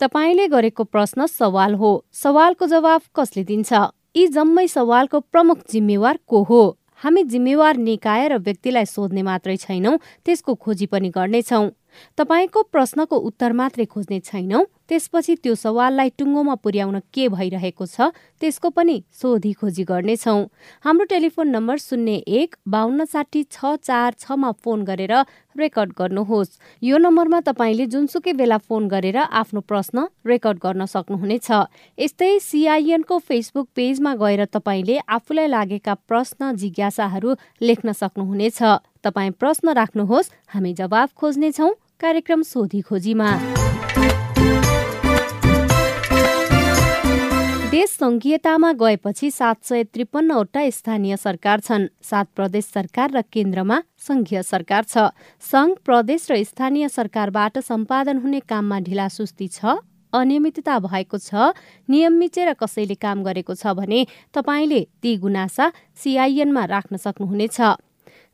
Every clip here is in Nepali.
तपाईँले गरेको प्रश्न सवाल हो। सवालको जवाब कसले दिन्छ? यी जम्मै सवालको प्रमुख जिम्मेवार को हो? हामी जिम्मेवार निकाय र व्यक्तिलाई सोध्ने मात्रै छैनौँ त्यसको खोजी पनि गर्नेछौँ। तपाईँको प्रश्नको उत्तर मात्रै खोज्ने छैनौँ? त्यसपछि त्यो सवाललाई टुङ्गोमा पुर्याउन के भइरहेको छ त्यसको पनि सोधी खोजी गर्नेछौ। हाम्रो टेलिफोन नम्बर शून्य एक बाहन्न साठी छ चार छमा फोन गरेर रेकर्ड गर्नुहोस्। यो नम्बरमा तपाईँले जुनसुकै बेला फोन गरेर आफ्नो प्रश्न रेकर्ड गर्न सक्नुहुनेछ। यस्तै सिआइएनको फेसबुक पेजमा गएर तपाईँले आफूलाई लागेका प्रश्न जिज्ञासाहरू लेख्न सक्नुहुनेछ। तपाईँ प्रश्न राख्नुहोस् हामी जवाब खोज्नेछौ कार्यक्रम सोधी खोजीमा। देश संघीयतामा गएपछि सात सय त्रिपन्नवटा स्थानीय सरकार छन्। सात प्रदेश सरकार र केन्द्रमा संघीय सरकार छ। संघ प्रदेश र स्थानीय सरकारबाट सम्पादन हुने काममा ढिलासुस्ती छ अनियमितता भएको छ नियम मिचेर कसैले काम गरेको छ भने तपाईँले ती गुनासा सिआइएनमा राख्न सक्नुहुनेछ।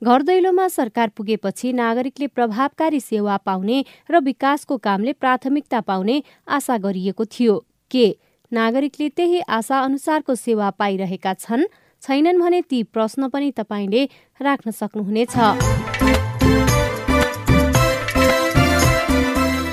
घर दैलोमा सरकार पुगेपछि नागरिकले प्रभावकारी सेवा पाउने र विकासको कामले प्राथमिकता पाउने आशा गरिएको थियो। के? नागरिकले त्यही आशा अनुसारको सेवा पाइरहेका छन्? छैनन् भने ती प्रश्न पनि तपाईँले राख्न सक्नुहुनेछ।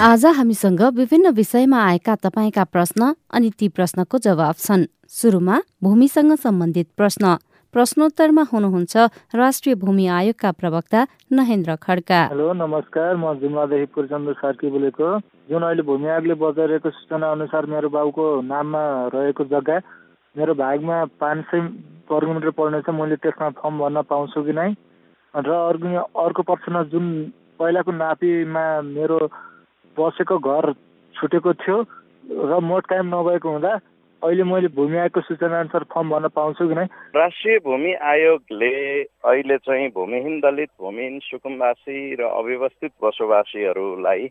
आज हामीसँग विभिन्न विषयमा आएका तपाईँका प्रश्न अनि ती प्रश्नको जवाब छन्। सुरुमा भूमिसँग सम्बन्धित प्रश्न। प्रश्नोत्तरमा हुनुहुन्छ राष्ट्रिय भूमि आयोगका प्रवक्ता नहेन्द्र खड्का। हेलो नमस्कार। म जुम्लादेखि पूर्चन्द्र सार्की बोलेको। जुन अहिले भूमि आयोगले बजाइरहेको सूचना अनुसार मेरो बाबुको नाममा रहेको जग्गा मेरो भागमा पाँच सय वर्ग मिटर पर्ने छ मैले त्यसमा फर्म भर्न पाउँछु कि नै? र अर्को अर्को प्रश्न जुन पहिलाको नापीमा मेरो बसेको घर छुटेको थियो र मोट कायम नभएको हुँदा अहिले मैले भूमि आयोगको सूचना अनुसार फर्म भर्न पाउँछु कि नै? राष्ट्रिय भूमि आयोगले अहिले चाहिँ भूमिहीन दलित भूमिहीन सुकुम्बासी र अव्यवस्थित बसोबासीहरूलाई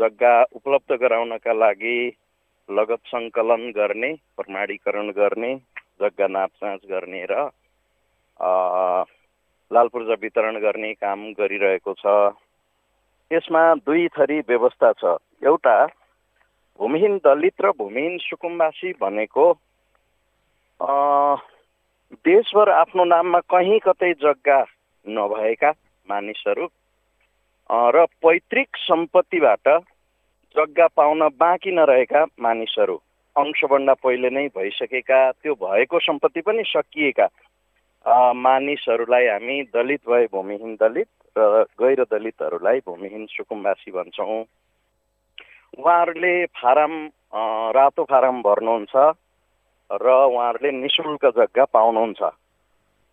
जग्गा उपलब्ध गराउनका लागि लगत सङ्कलन गर्ने प्रमाणीकरण गर्ने जग्गा नापसाँच गर्ने र लाल पूर्जा वितरण गर्ने काम गरिरहेको छ। यसमा दुई थरी व्यवस्था छ। एउटा भूमिहीन दलित र भूमिहीन सुकुम्बासी भनेको देशभर आफ्नो नाममा कहीँ कतै जग्गा नभएका मानिसहरू र पैतृक सम्पत्तिबाट जग्गा पाउन बाँकी नरहेका मानिसहरू अंशभन्दा पहिले नै भइसकेका त्यो भएको सम्पत्ति पनि सकिएका मानिसहरूलाई हामी दलित भए भूमिहीन दलित र गैर दलितहरूलाई भूमिहीन सुकुम्बासी भन्छौँ। उहाँहरूले फारम रातो फारम भर्नुहुन्छ र उहाँहरूले नि शुल्क जग्गा पाउनुहुन्छ।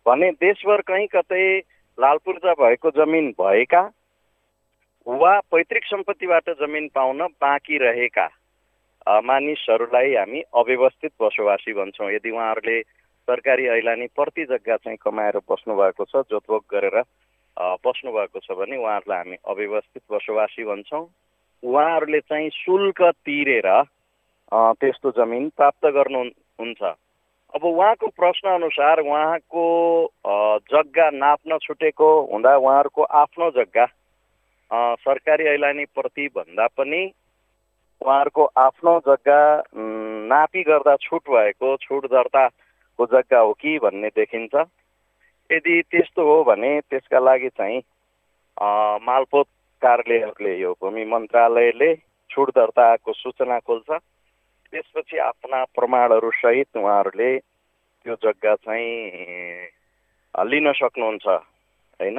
भने देशभर कहीँ कतै लालपूर्जा भएको जमिन भएका वा पैतृक सम्पत्तिबाट जमिन पाउन बाँकी रहेका मानिसहरूलाई हामी अव्यवस्थित बसोबासी भन्छौँ। यदि उहाँहरूले सरकारी ऐलानी प्रति जग्गा चाहिँ कमाएर बस्नुभएको छ जोतभोग गरेर बस्नुभएको छ भने उहाँहरूलाई हामी अव्यवस्थित बसोबासी भन्छौँ। उहाँहरूले चाहिँ शुल्क तिरेर त्यस्तो जमिन प्राप्त गर्नुहुन्छ अब उहाँको प्रश्न अनुसार उहाँको जग्गा नाप्न छुटेको हुँदा उहाँहरूको आफ्नो जग्गा सरकारी ऐलानी प्रति भन्दा पनि उहाँहरूको आफ्नो जग्गा नापी गर्दा छुट भएको छुट दर्ताको जग्गा हो कि भन्ने देखिन्छ। यदि त्यस्तो हो भने त्यसका लागि चाहिँ मालपोत कार्यालयहरूले यो भूमि मन्त्रालयले छुट दर्ताको सूचना खोल्छ। त्यसपछि आफ्ना प्रमाणहरू सहित उहाँहरूले त्यो जग्गा चाहिँ लिन सक्नुहुन्छ होइन?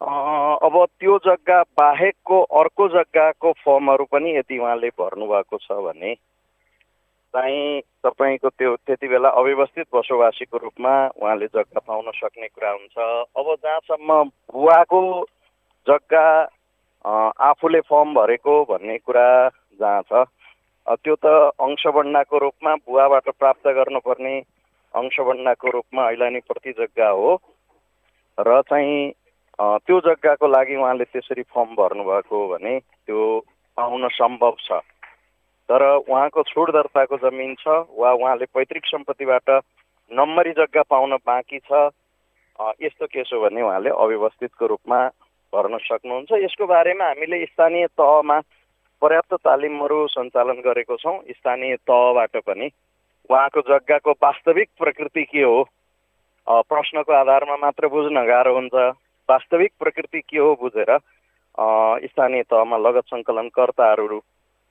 अब त्यो जग्गा बाहेकको अर्को जग्गाको फर्महरू पनि यदि उहाँले भर्नुभएको छ भने चाहिँ तपाईँको त्यो त्यति बेला अव्यवस्थित बसोबासीको रूपमा उहाँले जग्गा पाउन सक्ने कुरा हुन्छ। अब जहाँसम्म बुवाको जग्गा आफूले फर्म भरेको भन्ने कुरा जहाँ छ त्यो त अंशबन्डाको रूपमा बुवाबाट प्राप्त गर्नुपर्ने अंशबन्डाको रूपमा ऐलानी प्रति जग्गा हो। र चाहिँ त्यो जग्गाको लागि उहाँले त्यसरी फर्म भर्नुभएको हो भने त्यो पाउन सम्भव छ। तर उहाँको छुट दर्ताको जमिन छ वा उहाँले पैतृक सम्पत्तिबाट नम्बरी जग्गा पाउन बाँकी छ यस्तो केस हो भने उहाँले अव्यवस्थितको रूपमा भर्न सक्नुहुन्छ। यसको बारेमा हामीले स्थानीय तहमा पर्याप्त तालिमहरू सञ्चालन गरेको छौँ। स्थानीय तहबाट पनि। उहाँको जग्गाको वास्तविक प्रकृति के हो? प्रश्नको आधारमा मात्र बुझ्न गाह्रो हुन्छ। वास्तविक प्रकृति के हो बुझेर स्थानीय तहमा लगत सङ्कलनकर्ताहरू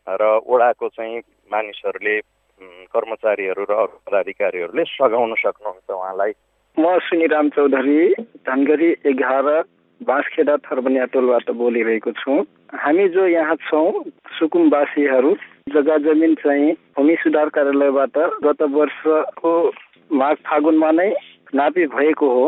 र ओडाको चाहिँ मानिसहरूले कर्मचारीहरू र पदाधिकारीहरूले सघाउन सक्नुहुन्छ उहाँलाई। म सुनिराम चौधरी धनगढी एघार बाँसखेडा थर्बनिया टोलबाट बोलिरहेको छु। हामी जो यहाँ छौँ सुकुमवासीहरू जग्गा जमिन चाहिँ भूमि सुधार कार्यालयबाट गत वर्षको माघ फागुनमा नै नापी भएको हो।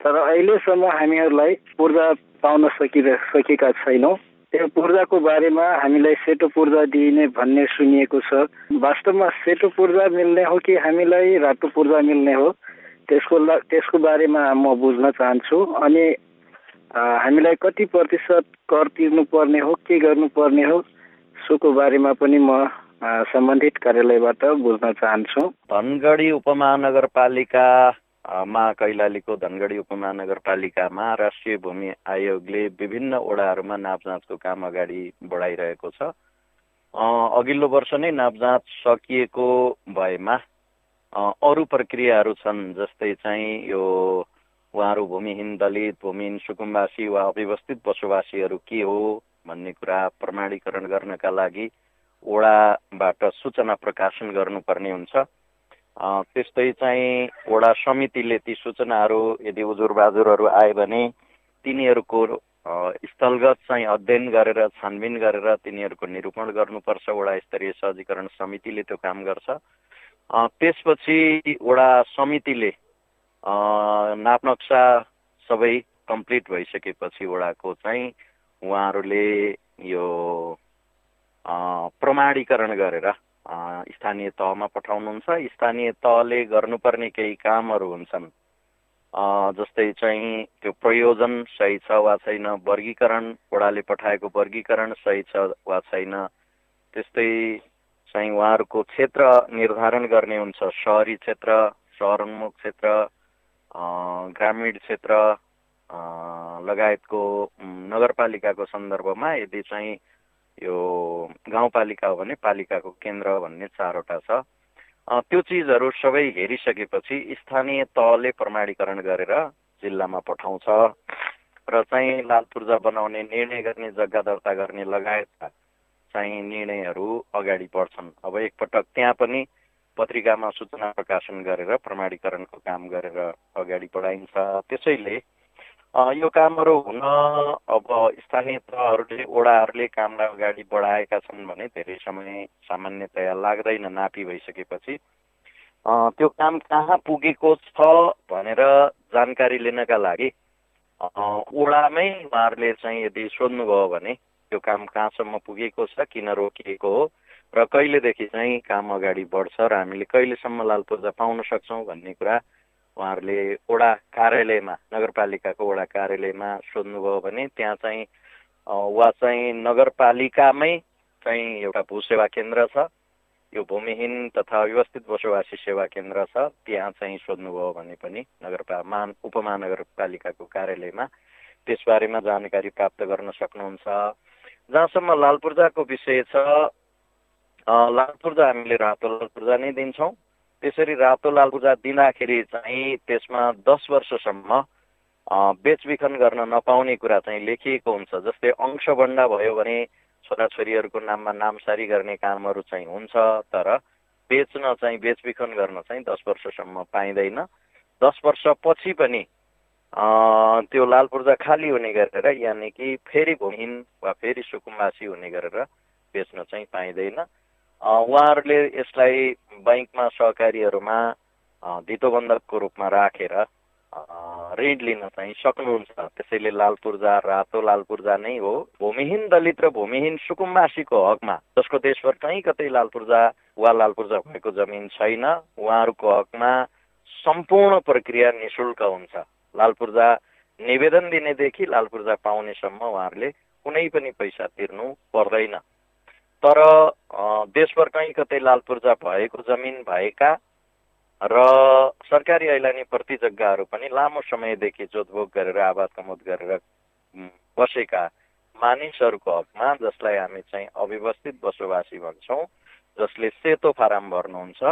तर अहिलेसम्म हामीहरूलाई पूर्जा पाउन सकिरह सकेका छैनौँ। त्यो पूर्जाको बारेमा हामीलाई सेतो पूर्जा दिइने भन्ने सुनिएको छ। वास्तवमा सेतो पूर्जा मिल्ने हो कि हामीलाई रातो पूर्जा मिल्ने हो? त्यसको त्यसको बारेमा म बुझ्न चाहन्छु। अनि हामीलाई कति प्रतिशत कर तिर्नु पर्ने हो के गर्नुपर्ने हो सोको बारेमा पनि म सम्बन्धित कार्यालयबाट बुझ्न चाहन्छु। धनगढी उपमहानगरपालिका मा कैलालीको धनगढी उपमहानगरपालिकामा राष्ट्रिय भूमि आयोगले विभिन्न ओडाहरूमा नापजाँचको काम अगाडि बढाइरहेको छ। अघिल्लो वर्ष नै नापजाँच सकिएको भएमा अरू प्रक्रियाहरू छन् जस्तै चाहिँ यो उहाँहरू भूमिहीन दलित भूमिहीन सुकुम्बासी वा अव्यवस्थित बसोबासीहरू के हो भन्ने कुरा प्रमाणीकरण गर्नका लागि ओडाबाट सूचना प्रकाशन गर्नुपर्ने हुन्छ। त्यस्तै चाहिँ वडा समितिले ती सूचनाहरू यदि उजुर बाजुरहरू आयो भने तिनीहरूको स्थलगत चाहिँ अध्ययन गरेर छानबिन गरेर तिनीहरूको निरूपण गर्नुपर्छ। वडा स्तरीय सहजीकरण समितिले त्यो काम गर्छ। त्यसपछि वडा समितिले नापनक्सा सबै कम्प्लिट भइसकेपछि वडाको चाहिँ उहाँहरूले यो प्रमाणीकरण गरेर स्थानीय तहमा पठाउनुहुन्छ। स्थानीय तहले गर्नुपर्ने केही कामहरू हुन्छन्। जस्तै चाहिँ त्यो प्रयोजन सही छ वा छैन वर्गीकरण वडाले पठाएको वर्गीकरण सही छ वा छैन त्यस्तै चाहिँ उहाँहरूको क्षेत्र निर्धारण गर्ने हुन्छ। सहरी क्षेत्र सहरोन्मुख क्षेत्र ग्रामीण क्षेत्र लगायतको नगरपालिकाको सन्दर्भमा यदि चाहिँ यो गाउँपालिका हो भने पालिकाको केन्द्र भन्ने चारवटा छ। त्यो चिजहरू सबै हेरिसकेपछि स्थानीय तहले प्रमाणीकरण गरेर जिल्लामा पठाउँछ। र चाहिँ लाल पूर्जा बनाउने निर्णय गर्ने जग्गा दर्ता गर्ने लगायतका चाहिँ निर्णयहरू अगाडि बढ्छन्। अब एकपटक त्यहाँ पनि पत्रिकामा सूचना प्रकाशन गरेर प्रमाणीकरणको काम गरेर अगाडि बढाइन्छ। त्यसैले यो कामहरू हुन अब स्थानीय तहहरूले ओडाहरूले कामलाई अगाडि बढाएका छन् भने धेरै समय सामान्यतया लाग्दैन नापी भइसकेपछि। त्यो काम कहाँ पुगेको छ भनेर जानकारी लिनका लागि ओडामै उहाँहरूले चाहिँ यदि सोध्नुभयो भने त्यो काम कहाँसम्म पुगेको छ किन रोकिएको हो र कहिलेदेखि चाहिँ काम अगाडि बढ्छ र हामीले कहिलेसम्म लाल पूर्जा पाउन सक्छौँ भन्ने कुरा उहाँहरूले वडा कार्यालयमा नगरपालिकाको वडा कार्यालयमा सोध्नुभयो भने त्यहाँ चाहिँ वा चाहिँ नगरपालिकामै चाहिँ एउटा भूसेवा केन्द्र छ। यो भूमिहीन तथा व्यवस्थित बसोबासी सेवा केन्द्र छ। त्यहाँ चाहिँ सोध्नुभयो भने पनि नगरपा मान उपमहानगरपालिकाको कार्यालयमा त्यसबारेमा जानकारी प्राप्त गर्न सक्नुहुन्छ। जहाँसम्म लाल पूर्जाको विषय छ लाल पूर्जा हामीले रातो लाल पूर्जा नै दिन्छौँ। त्यसरी रातो लाल पूर्जा दिँदाखेरि चाहिँ त्यसमा दस वर्षसम्म बेचबिखन गर्न नपाउने कुरा चाहिँ लेखिएको हुन्छ। जस्तै अंशबन्डा भयो भने छोराछोरीहरूको नाममा नामसारी गर्ने कामहरू चाहिँ हुन्छ तर बेच्न चाहिँ बेचबिखन गर्न चाहिँ दस वर्षसम्म पाइँदैन। दस वर्षपछि पनि त्यो लाल पूर्जा खाली हुने गरेर यानि कि फेरि भूमिहीन वा फेरि सुकुम्बासी हुने गरेर बेच्न चाहिँ पाइँदैन। उहाँहरूले यसलाई बैङ्कमा सहकारीहरूमा धितोबन्धकको रूपमा राखेर ऋण लिन चाहिँ सक्नुहुन्छ। त्यसैले लाल पूर्जा रातो लाल पूर्जा नै हो। भूमिहीन दलित र भूमिहीन सुकुम्बासीको हकमा जसको देशभर कहीँ कतै लाल पूर्जा वा लाल पूर्जा भएको जमिन छैन उहाँहरूको हकमा सम्पूर्ण प्रक्रिया निशुल्क हुन्छ। लाल पूर्जा निवेदन दिनेदेखि लाल पूर्जा पाउनेसम्म उहाँहरूले कुनै पनि पैसा तिर्नु पर्दैन। तर देशभर कहीँ कतै लाल पूर्जा भएको जमिन भएका र सरकारी ऐलानी प्रति जग्गाहरू पनि लामो समयदेखि जोतभोग गरेर आवाद कमोद गरेर बसेका मानिसहरूको हकमा जसलाई हामी चाहिँ अव्यवस्थित बसोबासी भन्छौँ जसले सेतो फारम भर्नुहुन्छ।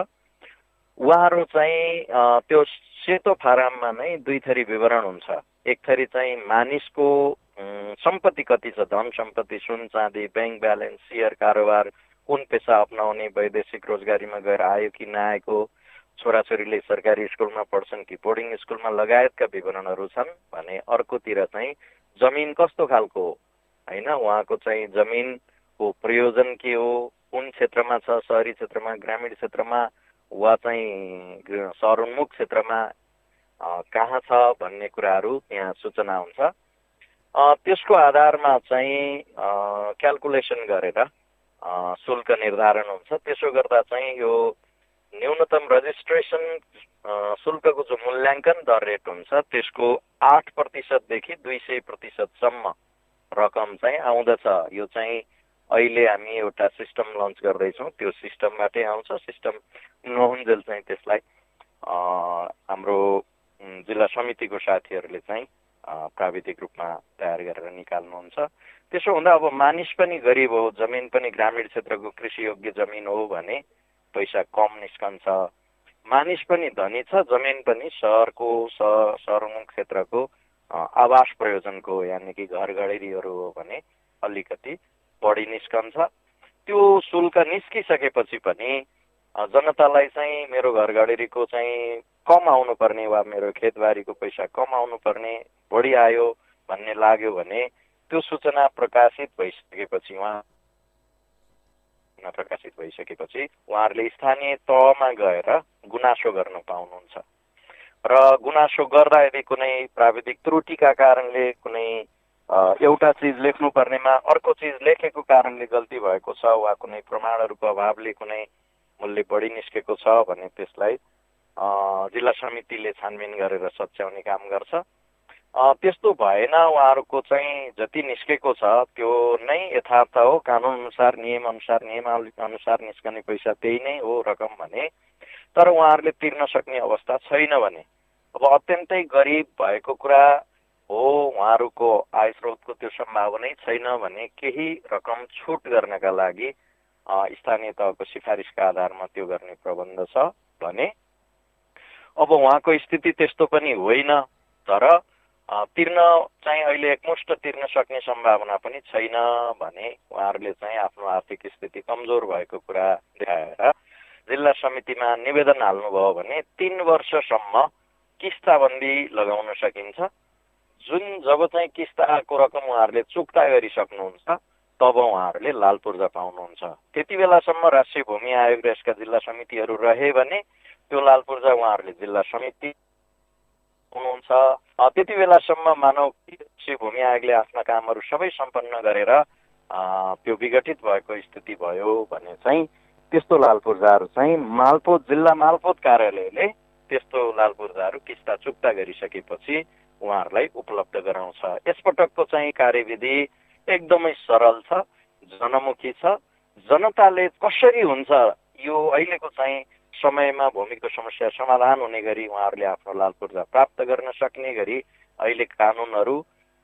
उहाँहरू चाहिँ त्यो सेतो फारममा नै दुई थरी विवरण हुन्छ। एक थरी चाहिँ मानिसको सम्पत्ति कति छ धन सम्पत्ति सुन चाँदी ब्याङ्क ब्यालेन्स सेयर कारोबार कुन पेसा अप्नाउने वैदेशिक रोजगारीमा गएर आयो कि नआएको छोराछोरीले सरकारी स्कुलमा पढ्छन् कि बोर्डिङ स्कुलमा लगायतका विवरणहरू छन् भने अर्कोतिर चाहिँ जमिन कस्तो खालको होइन उहाँको चाहिँ जमिनको प्रयोजन के हो? कुन क्षेत्रमा छ? सहरी क्षेत्रमा ग्रामीण क्षेत्रमा वा चाहिँ सहरोन्मुख क्षेत्रमा कहाँ छ भन्ने कुराहरू त्यहाँ सूचना हुन्छ। त्यसको आधारमा चाहिँ क्यालकुलेसन गरेर शुल्क निर्धारण हुन्छ। त्यसो गर्दा चाहिँ यो न्यूनतम रजिस्ट्रेसन शुल्कको जो मूल्याङ्कन दर रेट हुन्छ त्यसको आठ प्रतिशतदेखि दुई सय प्रतिशतसम्म रकम चाहिँ आउँदछ। यो चाहिँ अहिले हामी एउटा सिस्टम लन्च गर्दैछौँ। त्यो सिस्टमबाटै आउँछ। सिस्टम नहुन्जेल चाहिँ त्यसलाई हाम्रो जिल्ला समितिको साथीहरूले चाहिँ प्राविधिक रूपमा तयार गरेर निकाल्नुहुन्छ। त्यसो हुँदा अब मानिस पनि गरिब हो जमिन पनि ग्रामीण क्षेत्रको कृषि योग्य जमिन हो भने पैसा कम निस्कन्छ। मानिस पनि धनी छ जमिन पनि सहरको सहरमुख क्षेत्रको आवास प्रयोजनको यानि कि घर घडेरीहरू हो भने अलिकति बढी निस्कन्छ। त्यो शुल्क निस्किसकेपछि पनि जनतालाई चाहिँ मेरो घर घडेरीको चाहिँ कम आउनुपर्ने वा मेरो खेतबारीको पैसा कम आउनुपर्ने बढी आयो भन्ने लाग्यो भने त्यो सूचना प्रकाशित भइसकेपछि उहाँ प्रकाशित भइसकेपछि उहाँहरूले स्थानीय तहमा गएर गुनासो गर्न पाउनुहुन्छ। र गुनासो गर्दा यदि कुनै प्राविधिक त्रुटिका कारणले कुनै एउटा चिज लेख्नुपर्नेमा अर्को चिज लेखेको कारणले गल्ती भएको छ वा कुनै प्रमाणहरूको अभावले कुनै मूल्य बढी निस्केको छ भने त्यसलाई जिल्ला समितिले छानबिन गरेर सच्याउने काम गर्छ। त्यस्तो भएन उहाँहरूको चाहिँ जति निस्केको छ त्यो नै यथार्थ हो। कानुन अनुसार नियम अनुसार नियमावली अनुसार निस्कने पैसा त्यही नै हो रकम भने। तर उहाँहरूले तिर्न सक्ने अवस्था छैन भने। अब अत्यन्तै गरिब भएको कुरा हो उहाँहरूको आय स्रोतको त्यो सम्भावनै छैन भने केही रकम छुट गर्नका लागि स्थानीय तहको सिफारिसका आधारमा त्यो गर्ने प्रबन्ध छ भने अब उहाँको स्थिति त्यस्तो पनि होइन तर तिर्न चाहिँ अहिले एकमुष्ट तिर्न सक्ने सम्भावना पनि छैन भने उहाँहरूले चाहिँ आफ्नो आर्थिक स्थिति कमजोर भएको कुरा देखाएर जिल्ला समितिमा निवेदन हाल्नुभयो भने तिन वर्षसम्म किस्ताबन्दी लगाउन सकिन्छ। जुन जब चाहिँ किस्ताको रकम उहाँहरूले चुक्ता गरिसक्नुहुन्छ तब उहाँहरूले लाल पूर्जा पाउनुहुन्छ। त्यति बेलासम्म राष्ट्रिय भूमि आयोग र यसका जिल्ला समितिहरू रहे भने त्यो लाल पूर्जा उहाँहरूले जिल्ला समिति हुनुहुन्छ। त्यति बेलासम्म मानव राष्ट्रिय भूमि आयोगले आफ्ना कामहरू सबै सम्पन्न गरेर त्यो विघटित भएको स्थिति भयो भने चाहिँ त्यस्तो लाल पूर्जाहरू चाहिँ मालपोत जिल्ला मालपोत कार्यालयले त्यस्तो लाल पूर्जाहरू किस्ता चुक्ता गरिसकेपछि उहाँहरूलाई उपलब्ध गराउँछ। यसपटकको चाहिँ कार्यविधि एकदमै सरल छ जनमुखी छ। जनताले कसरी हुन्छ यो अहिलेको चाहिँ समयमा भूमिको समस्या समाधान हुने गरी उहाँहरूले आफ्नो लाल पूर्जा प्राप्त गर्न सक्ने गरी अहिले कानुनहरू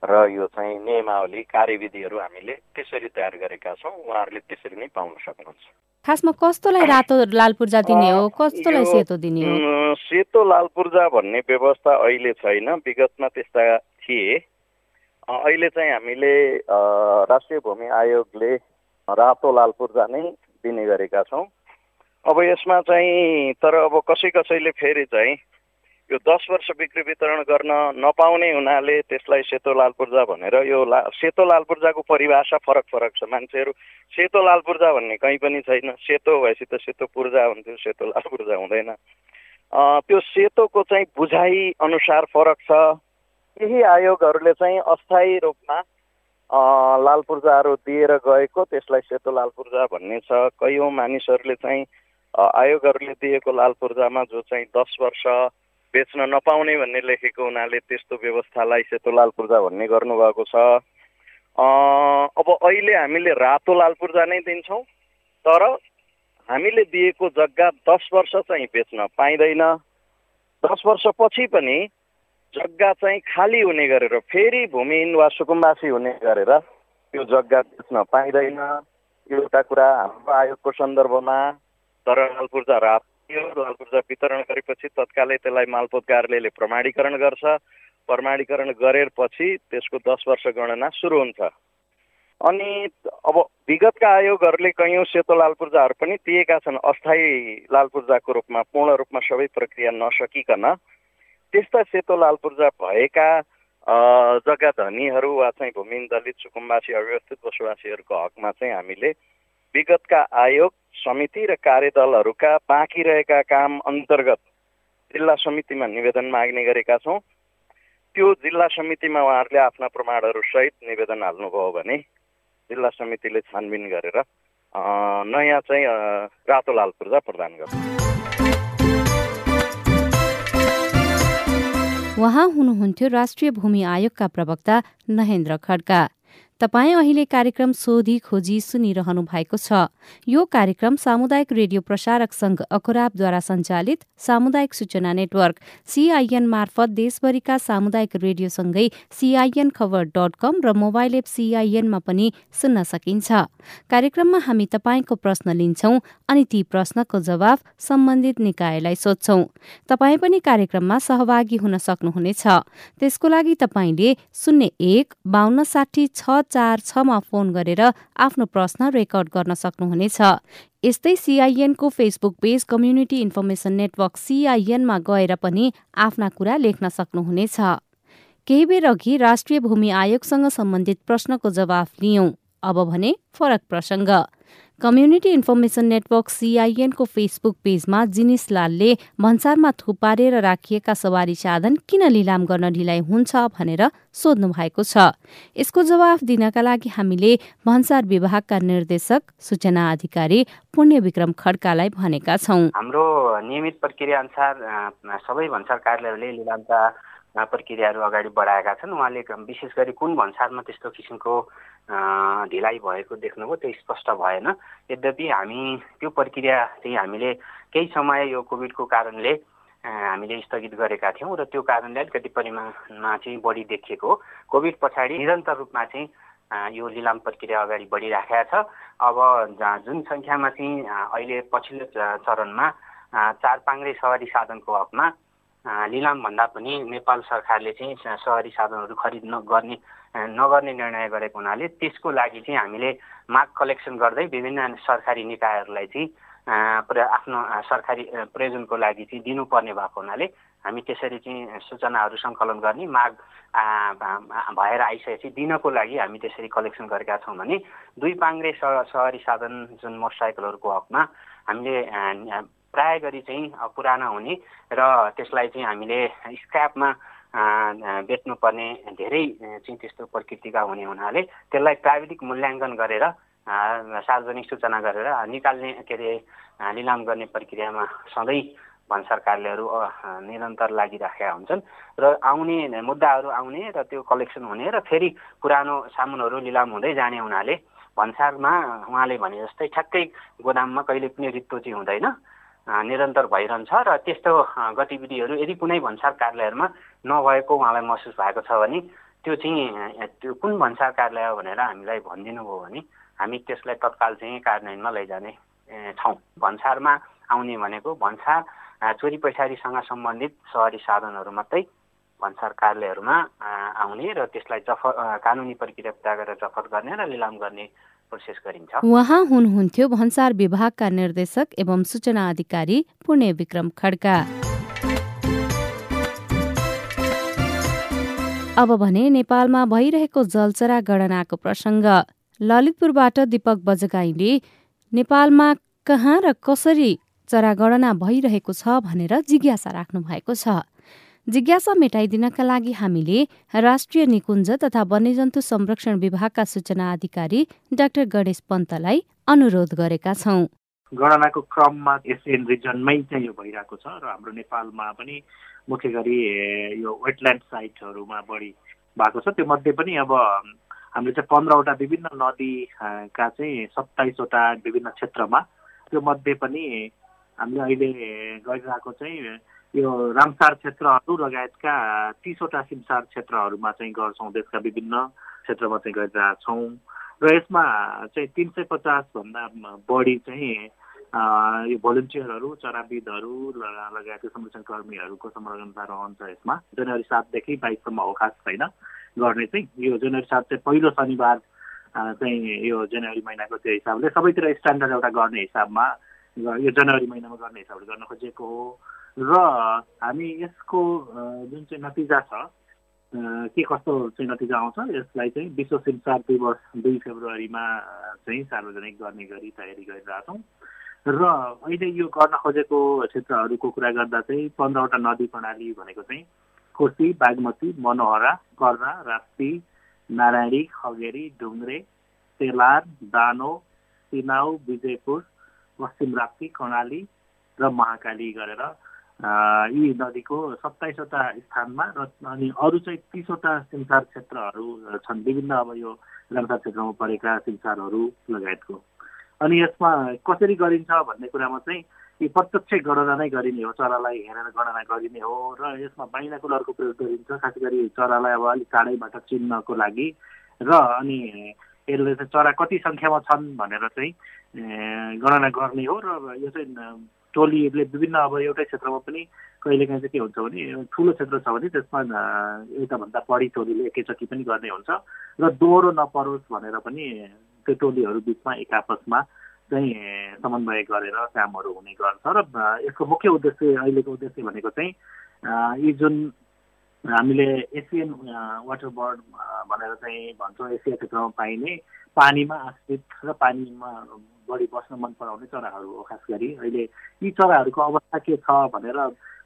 र यो चाहिँ नियमावली कार्यविधिहरू हामीले त्यसरी तयार गरेका छौँ। उहाँहरूले त्यसरी नै पाउन सक्नुहुन्छ। खासमा कस्तोलाई रातो लाल पूर्जा दिने हो? कस्तोलाई सेतो दिने हो? सेतो लाल पूर्जा भन्ने व्यवस्था अहिले छैन। विगतमा त्यस्ता थिए। अहिले चाहिँ हामीले राष्ट्रिय भूमि आयोगले रातो लाल पूर्जा नै दिने गरेका छौँ। अब यसमा चाहिँ तर अब कसै कसैले फेरि चाहिँ यो दस वर्ष बिक्री वितरण गर्न नपाउने हुनाले त्यसलाई सेतो लाल पूर्जा भनेर यो ला सेतो लाल पूर्जाको परिभाषा फरक फरक छ। मान्छेहरू सेतो लाल पूर्जा भन्ने कहीँ पनि छैन। सेतो भएपछि त सेतो पूर्जा हुन्थ्यो सेतो लाल पूर्जा हुँदैन। त्यो सेतोको चाहिँ बुझाइ अनुसार फरक छ। केही आयोगहरूले चाहिँ अस्थायी रूपमा लाल पूर्जाहरू दिएर गएको त्यसलाई सेतो लाल पूर्जा भन्ने छ। कैयौँ मानिसहरूले चाहिँ आयोगहरूले दिएको लाल पूर्जामा जो चाहिँ दस वर्ष बेच्न नपाउने भन्ने लेखेको हुनाले त्यस्तो व्यवस्थालाई सेतो लाल पूर्जा भन्ने गर्नुभएको छ। अब अहिले हामीले रातो लाल पूर्जा नै दिन्छौँ तर हामीले दिएको जग्गा दस वर्ष चाहिँ बेच्न पाइँदैन। दस वर्षपछि पनि जग्गा चाहिँ खाली हुने गरेर फेरि भूमिहीन वा सुकुम्बासी हुने गरेर त्यो जग्गा बेच्न पाइँदैन। एउटा कुरा हाम्रो आयोगको सन्दर्भमा तर लाल पूर्जा रातो लाल पूर्जा वितरण गरेपछि तत्कालै त्यसलाई मालपोत कार्यालयले प्रमाणीकरण गर्छ। प्रमाणीकरण गरेपछि त्यसको दस वर्ष गणना सुरु हुन्छ। अनि अब विगतका आयोगहरूले कैयौँ सेतो लाल पूर्जाहरू पनि दिएका छन्। अस्थायी लाल पूर्जाको रूपमा पूर्ण रूपमा सबै प्रक्रिया नसकिकन त्यस्ता सेतो लाल पूर्जा भएका जग्गा धनीहरू वा चाहिँ भूमिहीन दलित सुकुम्बासी अव्यवस्थित बसोबासीहरूको हकमा चाहिँ हामीले विगतका आयोग समिति र कार्यदलहरूका बाँकी रहेका काम अन्तर्गत जिल्ला समितिमा निवेदन माग्ने गरेका छौँ। त्यो जिल्ला समितिमा उहाँहरूले आफ्ना प्रमाणहरू सहित निवेदन हाल्नुभयो भने जिल्ला समितिले छानबिन गरेर नयाँ चाहिँ रातो लाल पूर्जा प्रदान गर्छ। उहाँ हुनुहुन्थ्यो राष्ट्रिय भूमि आयोगका प्रवक्ता नहेन्द्र खड्का। तपाईँ अहिले कार्यक्रम सोधी खोजी सुनिरहनु भएको छ। यो कार्यक्रम सामुदायिक रेडियो प्रसारक संघ अखुराबद्वारा सञ्चालित सामुदायिक सूचना नेटवर्क सीआईएन मार्फत देशभरिका सामुदायिक रेडियोसँगै सीआईएन खबर डट कम र मोबाइल एप सीआईएनमा पनि सुन्न सकिन्छ। कार्यक्रममा हामी तपाईँको प्रश्न लिन्छौं अनि ती प्रश्नको जवाफ सम्बन्धित निकायलाई सोध्छौ। तपाईँ पनि कार्यक्रममा सहभागी हुन सक्नुहुनेछ। त्यसको लागि तपाईँले शून्य एक बान्न साठी छ चार छमा फोन गरेर आफ्नो प्रश्न रेकर्ड गर्न सक्नुहुनेछ। यस्तै सिआइएनको Facebook page community information network सिआइएनमा गएर पनि आफ्ना कुरा लेख्न सक्नुहुनेछ। केही बेर अघि राष्ट्रिय भूमि आयोगसँग सम्बन्धित प्रश्नको जवाफ लियौं। अब भने फरक प्रसङ्ग। कम्युनिटी इन्फर्मेसन नेटवर्क सिआइएनको फेसबुक पेजमा जिनिस लालले भन्सारमा थुपारेर राखिएका सवारी साधन किन लिलाम गर्न ढिलाइ हुन्छ भनेर सोध्नु भएको छ। यसको जवाफ दिनका लागि हामीले भन्सार विभागका निर्देशक सूचना अधिकारी पुण्य विक्रम खड्कालाई भनेका छौँ। हाम्रो नियमित प्रक्रिया अनुसार सबै भन्सार कार्यालयले लिलामका प्रक्रियाहरू अगाडि बढाएका छन्। उहाँले विशेष गरी कुन भन्सारमा त्यस्तो किसिमको ढिलाइ भएको देख्नुभयो त्यो स्पष्ट भएन। यद्यपि हामी त्यो प्रक्रिया चाहिँ हामीले केही समय यो कोभिडको कारणले हामीले स्थगित गरेका थियौँ र त्यो कारणले अलिकति परिमाणमा चाहिँ बढी देखिएको कोभिड पछाडि निरन्तर रूपमा चाहिँ यो लिलाम प्रक्रिया अगाडि बढिराखेका छ। अब जुन सङ्ख्यामा चाहिँ अहिले पछिल्लो चरणमा चार पाङ्रे सवारी साधनको हकमा लिलाम भन्दा पनि नेपाल सरकारले चाहिँ सहरी साधनहरू खरिद नगर्ने नगर्ने निर्णय गरेको हुनाले त्यसको लागि चाहिँ हामीले माग कलेक्सन गर्दै विभिन्न सरकारी निकायहरूलाई चाहिँ आफ्नो सरकारी प्रयोजनको लागि चाहिँ दिनुपर्ने भएको हुनाले हामी त्यसरी चाहिँ सूचनाहरू सङ्कलन गर्ने माग भएर आइसकेपछि दिनको लागि हामी त्यसरी कलेक्सन गरेका छौँ भने दुई पाङ्रे सहरी साधन जुन मोटरसाइकलहरूको हकमा हामीले प्राय गरी चाहिँ पुरानो हुने र त्यसलाई चाहिँ हामीले स्क्रापमा बेच्नुपर्ने धेरै चाहिँ त्यस्तो प्रकृतिका हुने हुनाले त्यसलाई प्राविधिक मूल्याङ्कन गरेर सार्वजनिक सूचना गरेर निकाल्ने के अरे निलाम गर्ने प्रक्रियामा सधैँ भन्सार कार्यालयहरू निरन्तर लागिराखेका हुन्छन् र आउने मुद्दाहरू आउने र त्यो कलेक्सन हुने र फेरि पुरानो सामानहरू लिलाम हुँदै जाने हुनाले भन्सारमा उहाँले भने जस्तै ठ्याक्कै गोदाममा कहिले पनि रित्तो चाहिँ हुँदैन। निरन्तर भइरहन्छ र त्यस्तो गतिविधिहरू यदि कुनै भन्सार कार्यालयहरूमा नभएको उहाँलाई महसुस भएको छ भने त्यो चाहिँ त्यो कुन भन्सार कार्यालय हो भनेर हामीलाई भनिदिनु भयो भने हामी त्यसलाई तत्काल चाहिँ कार्यान्वयनमा लैजाने छौँ भन्सारमा आउने भनेको भन्सार चोरी पैसारीसँग सम्बन्धित सहरी साधनहरू मात्रै भन्सार कार्यालयहरूमा आउने र त्यसलाई जफत कानुनी प्रक्रिया पुरा गरेर जफत गर्ने र लिलाम गर्ने प्रोसेस गरिन्छ। उहाँ हुनुहुन्थ्यो भन्सार विभागका निर्देशक एवं सूचना अधिकारी पुण्य विक्रम खड्का। अब भने नेपालमा भइरहेको जलचरा गणनाको प्रसङ्ग। ललितपुरबाट दीपक बजगाईले नेपालमा कहाँ र कसरी चरागणना भइरहेको छ भनेर जिज्ञासा राख्नु भएको छ। जिज्ञासा मेटाइदिनका लागि हामीले राष्ट्रिय निकुञ्ज तथा वन्यजन्तु संरक्षण विभागका सूचना अधिकारी डाक्टर गणेश पन्तलाई अनुरोध गरेका छौं। गणनाको क्रममा एसियन रिजनमै चाहिँ यो भइरहेको छ र हाम्रो नेपालमा पनि मुख्य गरी यो वेटल्यान्ड साइटहरूमा बढी भएको छ। त्यो मध्ये पनि अब हामीले चाहिँ पन्ध्रवटा विभिन्न नदीका चाहिँ सत्ताइसवटा विभिन्न क्षेत्रमा त्यो मध्ये पनि हामीले अहिले गरिरहेको चाहिँ यो रामसार क्षेत्रहरू लगायतका तिसवटा सिमसार क्षेत्रहरूमा चाहिँ गर्छौँ देशका विभिन्न क्षेत्रमा चाहिँ गरिरहेछौँ। र यसमा चाहिँ तिन सय पचासभन्दा बढी चाहिँ यो भोलिन्टियरहरू चराविदहरू लगायत संरक्षण कर्मीहरूको संलग्नता रहन्छ यसमा। जनवरी सातदेखि बाइससम्म अवकाश छैन। गर्ने चाहिँ यो जनवरी सात चाहिँ पहिलो शनिबार चाहिँ यो जनवरी महिनाको त्यो हिसाबले सबैतिर स्ट्यान्डर्ड एउटा गर्ने हिसाबमा यो जनवरी महिनामा गर्ने हिसाबले गर्न खोजेको हो। र हामी यसको जुन चाहिँ नतिजा छ के कस्तो चाहिँ नतिजा आउँछ यसलाई चाहिँ विश्व सिमसार दिवस दुई फेब्रुअरीमा चाहिँ सार्वजनिक गर्ने गरी तयारी गरिरहेछौँ। र अहिले यो गर्न खोजेको क्षेत्रहरूको कुरा गर्दा चाहिँ पन्ध्रवटा नदी प्रणाली भनेको चाहिँ कोशी बागमती मनोहरा कर्रा राप्ती नारायणी खगेरी ढुङ्ग्रे तेलार दानो सिनाउ विजयपुर पश्चिम राप्ती कर्णाली र महाकाली गरेर यी नदीको सत्ताइसवटा स्थानमा र अनि अरू चाहिँ तिसवटा सिमसार क्षेत्रहरू छन्। विभिन्न अब यो रामसार क्षेत्रमा परेका सिमसारहरू लगायतको। अनि यसमा कसरी गरिन्छ भन्ने कुरामा चाहिँ यी प्रत्यक्ष गणना नै गरिने हो। चरालाई हेरेर गणना गरिने हो र यसमा बाइनाकुलरको प्रयोग गरिन्छ। खास गरी चरालाई अब अलिक टाढैबाट चिन्नको लागि र अनि यसले चाहिँ चरा कति सङ्ख्यामा छन् भनेर चाहिँ गणना गर्ने हो र यो चाहिँ टोलीले विभिन्न अब एउटै क्षेत्रमा पनि कहिलेकाहीँ चाहिँ के हुन्छ भने ठुलो क्षेत्र छ भने त्यसमा एउटाभन्दा बढी टोलीले एकैचोटि पनि गर्ने हुन्छ र दोहोरो नपरोस् भनेर पनि त्यो टोलीहरू बिचमा एक आपसमा चाहिँ समन्वय गरेर कामहरू हुने गर्छ र यसको मुख्य उद्देश्य अहिलेको उद्देश्य भनेको चाहिँ यी जुन हामीले एसियन वाटर बर्ड भनेर चाहिँ भन्छौँ एसिया क्षेत्रमा पाइने पानीमा आश्रित र पानीमा बढी बस्न मन पराउने चराहरू हो खास गरी अहिले यी चराहरूको अवस्था के छ भनेर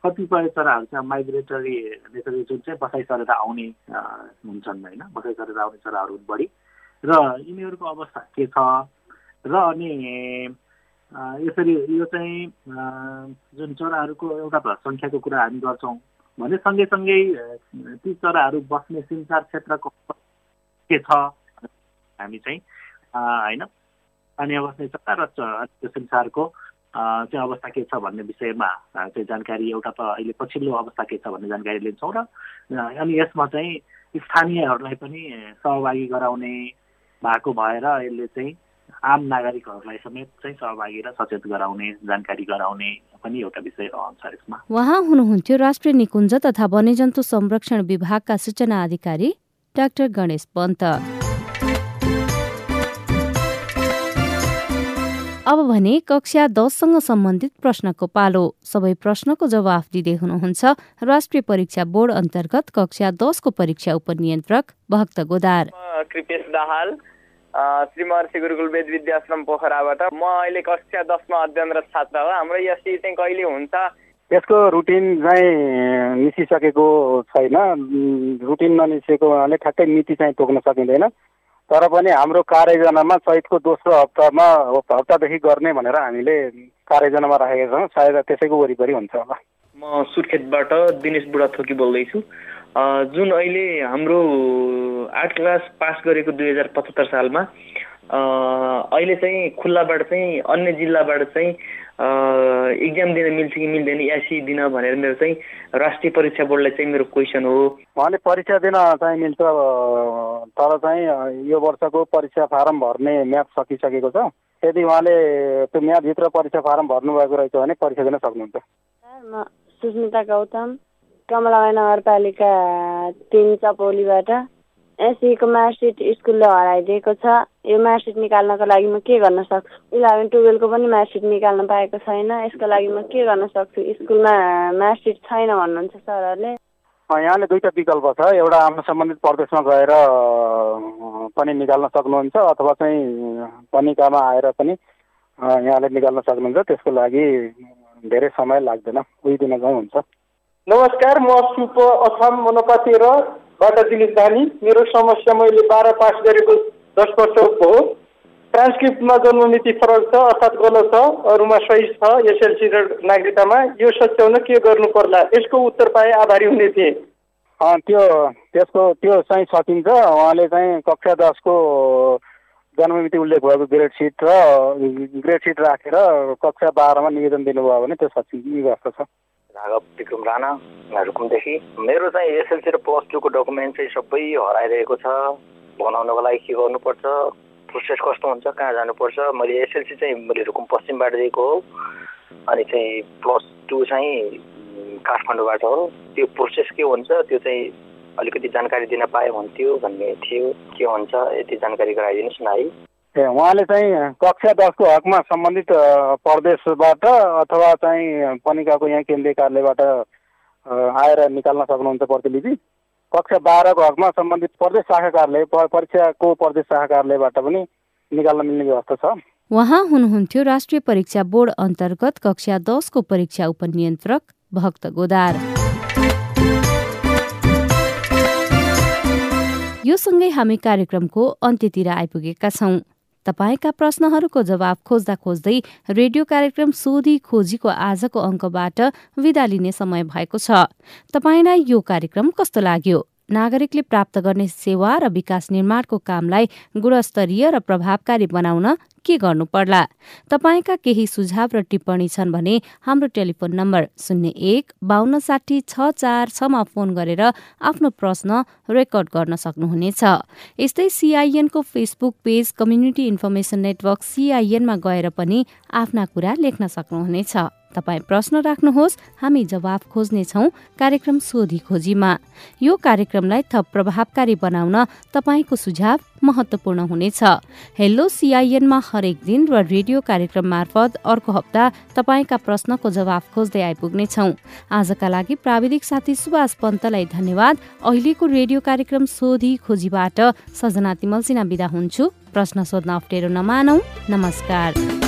कतिपय चराहरू चाहिँ माइग्रेटरी नेचरली जुन चाहिँ बसाइ चरेर आउने हुन्छन् होइन बसाइ चरेर आउने चराहरू बढी। र यिनीहरूको अवस्था के छ? र अनि यसरी यो चाहिँ जुन चराहरूको एउटा सङ्ख्याको कुरा हामी गर्छौँ भने सँगैसँगै ती चराहरू बस्ने सिन्सार क्षेत्रको के छ? हामी चाहिँ होइन पानी बस्ने चरा र त्यो संसारको चाहिँ अवस्था के छ भन्ने विषयमा चाहिँ जानकारी एउटा त अहिले पछिल्लो अवस्था के छ भन्ने जानकारी लिन्छौँ र अनि यसमा चाहिँ स्थानीयहरूलाई पनि सहभागी गराउने भएको भएर यसले चाहिँ आम नागरिकहरूलाई समेत चाहिँ सहभागी र सचेत गराउने जानकारी गराउने पनि एउटा विषय रहन्छ यसमा। उहाँ हुनुहुन्थ्यो राष्ट्रिय निकुञ्ज तथा वन्यजन्तु संरक्षण विभागका सूचना अधिकारी डाक्टर गणेश पन्त। अब भने कक्षा दससँग सम्बन्धित प्रश्नको पालो। सबै प्रश्नको जवाफ दिँदै हुनुहुन्छ राष्ट्रिय परीक्षा बोर्ड अन्तर्गत कक्षा दसको परीक्षा उपनियन्त्रक भक्त गोदार। कृपेश दाहाल श्री महर्षि गुरुकुल वेद विद्याश्रम पोखराबाट। म अहिले कक्षा दसमा अध्ययनरत छात्र हो। हाम्रो एससी चाहिँ कहिले हुन्छ? यसको रुटिन चाहिँ निस्किसकेको छैन। रुटिन ननिस्केको हुनाले ठ्याक्कै मिति चाहिँ तोक्न सकिँदैन। तर पनि हाम्रो कार्ययोजनामा चैतको दोस्रो हप्तामा हप्तादेखि गर्ने भनेर हामीले कार्ययोजनामा राखेका छौँ। सायद त्यसैको वरिपरि हुन्छ होला। म सुर्खेतबाट दिनेश बुढाथोकी बोल्दैछु। जुन अहिले हाम्रो आर्ट क्लास पास गरेको दुई हजार पचहत्तर सालमा अहिले चाहिँ खुल्लाबाट चाहिँ अन्य जिल्लाबाट चाहिँ इक्जाम दिन मिल्छ कि मिल्दैन एसी दिन भनेर मेरो चाहिँ राष्ट्रिय परीक्षा बोर्डलाई चाहिँ मेरो क्वेसन हो। उहाँले परीक्षा दिन चाहिँ मिल्छ तर चाहिँ यो वर्षको परीक्षा फारम भर्ने म्याथ सकिसकेको छ। यदि उहाँले त्यो म्याथभित्र परीक्षा फारम भर्नुभएको रहेछ भने परीक्षा दिन सक्नुहुन्छ। म सुस्मिता गौतम कमलाबाई नगरपालिका तिन चपौलीबाट। एससीको मार्कसिट स्कुलले हराइदिएको छ। यो मार्कसिट निकाल्नको लागि म के गर्न सक्छु? इलेभेन टुवेल्भको पनि मार्कसिट निकाल्न पाएको छैन। यसको लागि म के गर्न सक्छु? स्कुलमा मार्कसिट छैन भन्नुहुन्छ सरहरूले। यहाँले दुईवटा विकल्प छ। एउटा आफ्नो सम्बन्धित प्रदेशमा गएर पनि निकाल्न सक्नुहुन्छ अथवा चाहिँ पनिकामा आएर पनि यहाँले निकाल्न सक्नुहुन्छ। त्यसको लागि धेरै समय लाग्दैन। उही दिन गाउँ हुन्छ। नमस्कार म सुप असम मनोपातिर दिनेश धानी मेरो समस्या मैले बाह्र पास गरेको दस वर्षको हो। ट्रान्सक्रिप्टमा जन्ममिति फरक छ अर्थात् गलत छ अरूमा सही छ एसएलसी र नागरिकतामा। यो सच्याउन के गर्नु पर्ला? यसको उत्तर पाए आभारी हुने थिएँ। त्यो त्यसको त्यो चाहिँ सकिन्छ उहाँले चाहिँ कक्षा दसको जन्ममिति उल्लेख भएको ग्रेड सिट र ग्रेड सिट राखेर कक्षा बाह्रमा निवेदन दिनुभयो भने त्यो सकिने जस्तो राघव विक्रम राणा रुकुमदेखि मेरो चाहिँ एसएलसी र प्लस टूको डकुमेन्ट चाहिँ सबै हराइरहेको छ। बनाउनको लागि के गर्नुपर्छ? प्रोसेस कस्तो हुन्छ? कहाँ जानुपर्छ? मैले एसएलसी चाहिँ मैले रुकुम पश्चिमबाट दिएको हो। अनि चाहिँ प्लस टू चाहिँ काठमाडौँबाट हो। त्यो प्रोसेस के हुन्छ? त्यो चाहिँ अलिकति जानकारी दिन पायो भन्थ्यो भन्ने थियो। के हुन्छ? यति जानकारी गराइदिनुहोस् न है। ए उहाँले चाहिँ कक्षा दसको हकमा सम्बन्धित प्रदेशबाट अथवा चाहिँ पनिकाको यहाँ केन्द्रीय कार्यालयबाट आएर निकाल्न सक्नुहुन्छ प्रतिलिपि? कक्षा बाह्रको हकमा सम्बन्धित प्रदेश शाखा कार्यालय परीक्षाको प्रदेश शाखा कार्यालयबाट पनि निकाल्न मिल्ने व्यवस्था छ। उहाँ हुनुहुन्थ्यो राष्ट्रिय परीक्षा बोर्ड अन्तर्गत कक्षा दसको परीक्षा उपनियन्त्रक भक्त गोदार। यो सँगै हामी कार्यक्रमको अन्त्यतिर आइपुगेका छौं। तपाईँका प्रश्नहरूको जवाब खोज्दा खोज्दै रेडियो कार्यक्रम सोधी खोजीको आजको अङ्कबाट विदा लिने समय भएको छ। तपाईँलाई यो कार्यक्रम कस्तो लाग्यो? नागरिकले प्राप्त गर्ने सेवा र विकास निर्माणको कामलाई गुणस्तरीय र प्रभावकारी बनाउन के गर्नु पर्ला तपाईँका केही सुझाव र टिप्पणी छन् भने हाम्रो टेलिफोन नम्बर शून्य एक बान्न साठी छ चार छमा फोन गरेर आफ्नो प्रश्न रेकर्ड गर्न सक्नुहुनेछ। यस्तै सिआइएनको Facebook page community information network सिआइएनमा गएर पनि आफ्ना कुरा लेख्न सक्नुहुनेछ। तपाईँ प्रश्न राख्नुहोस् हामी जवाफ खोज्नेछौ कार्यक्रम सोधी खोजीमा। यो कार्यक्रमलाई थप प्रभावकारी बनाउन तपाईँको सुझाव महत्वपूर्ण हुनेछ। हेलो सिआइएनमा हरेक दिन र रेडियो कार्यक्रम मार्फत अर्को हप्ता तपाईँका प्रश्नको जवाफ खोज्दै आइपुग्नेछौ। आजका लागि प्राविधिक साथी सुभाष पन्तलाई धन्यवाद। अहिलेको रेडियो कार्यक्रम सोधी खोजीबाट सजना तिमल सिना विदा हुन्छु। प्रश्न सोध्न अप्ठ्यारो नमानौ। नमस्कार।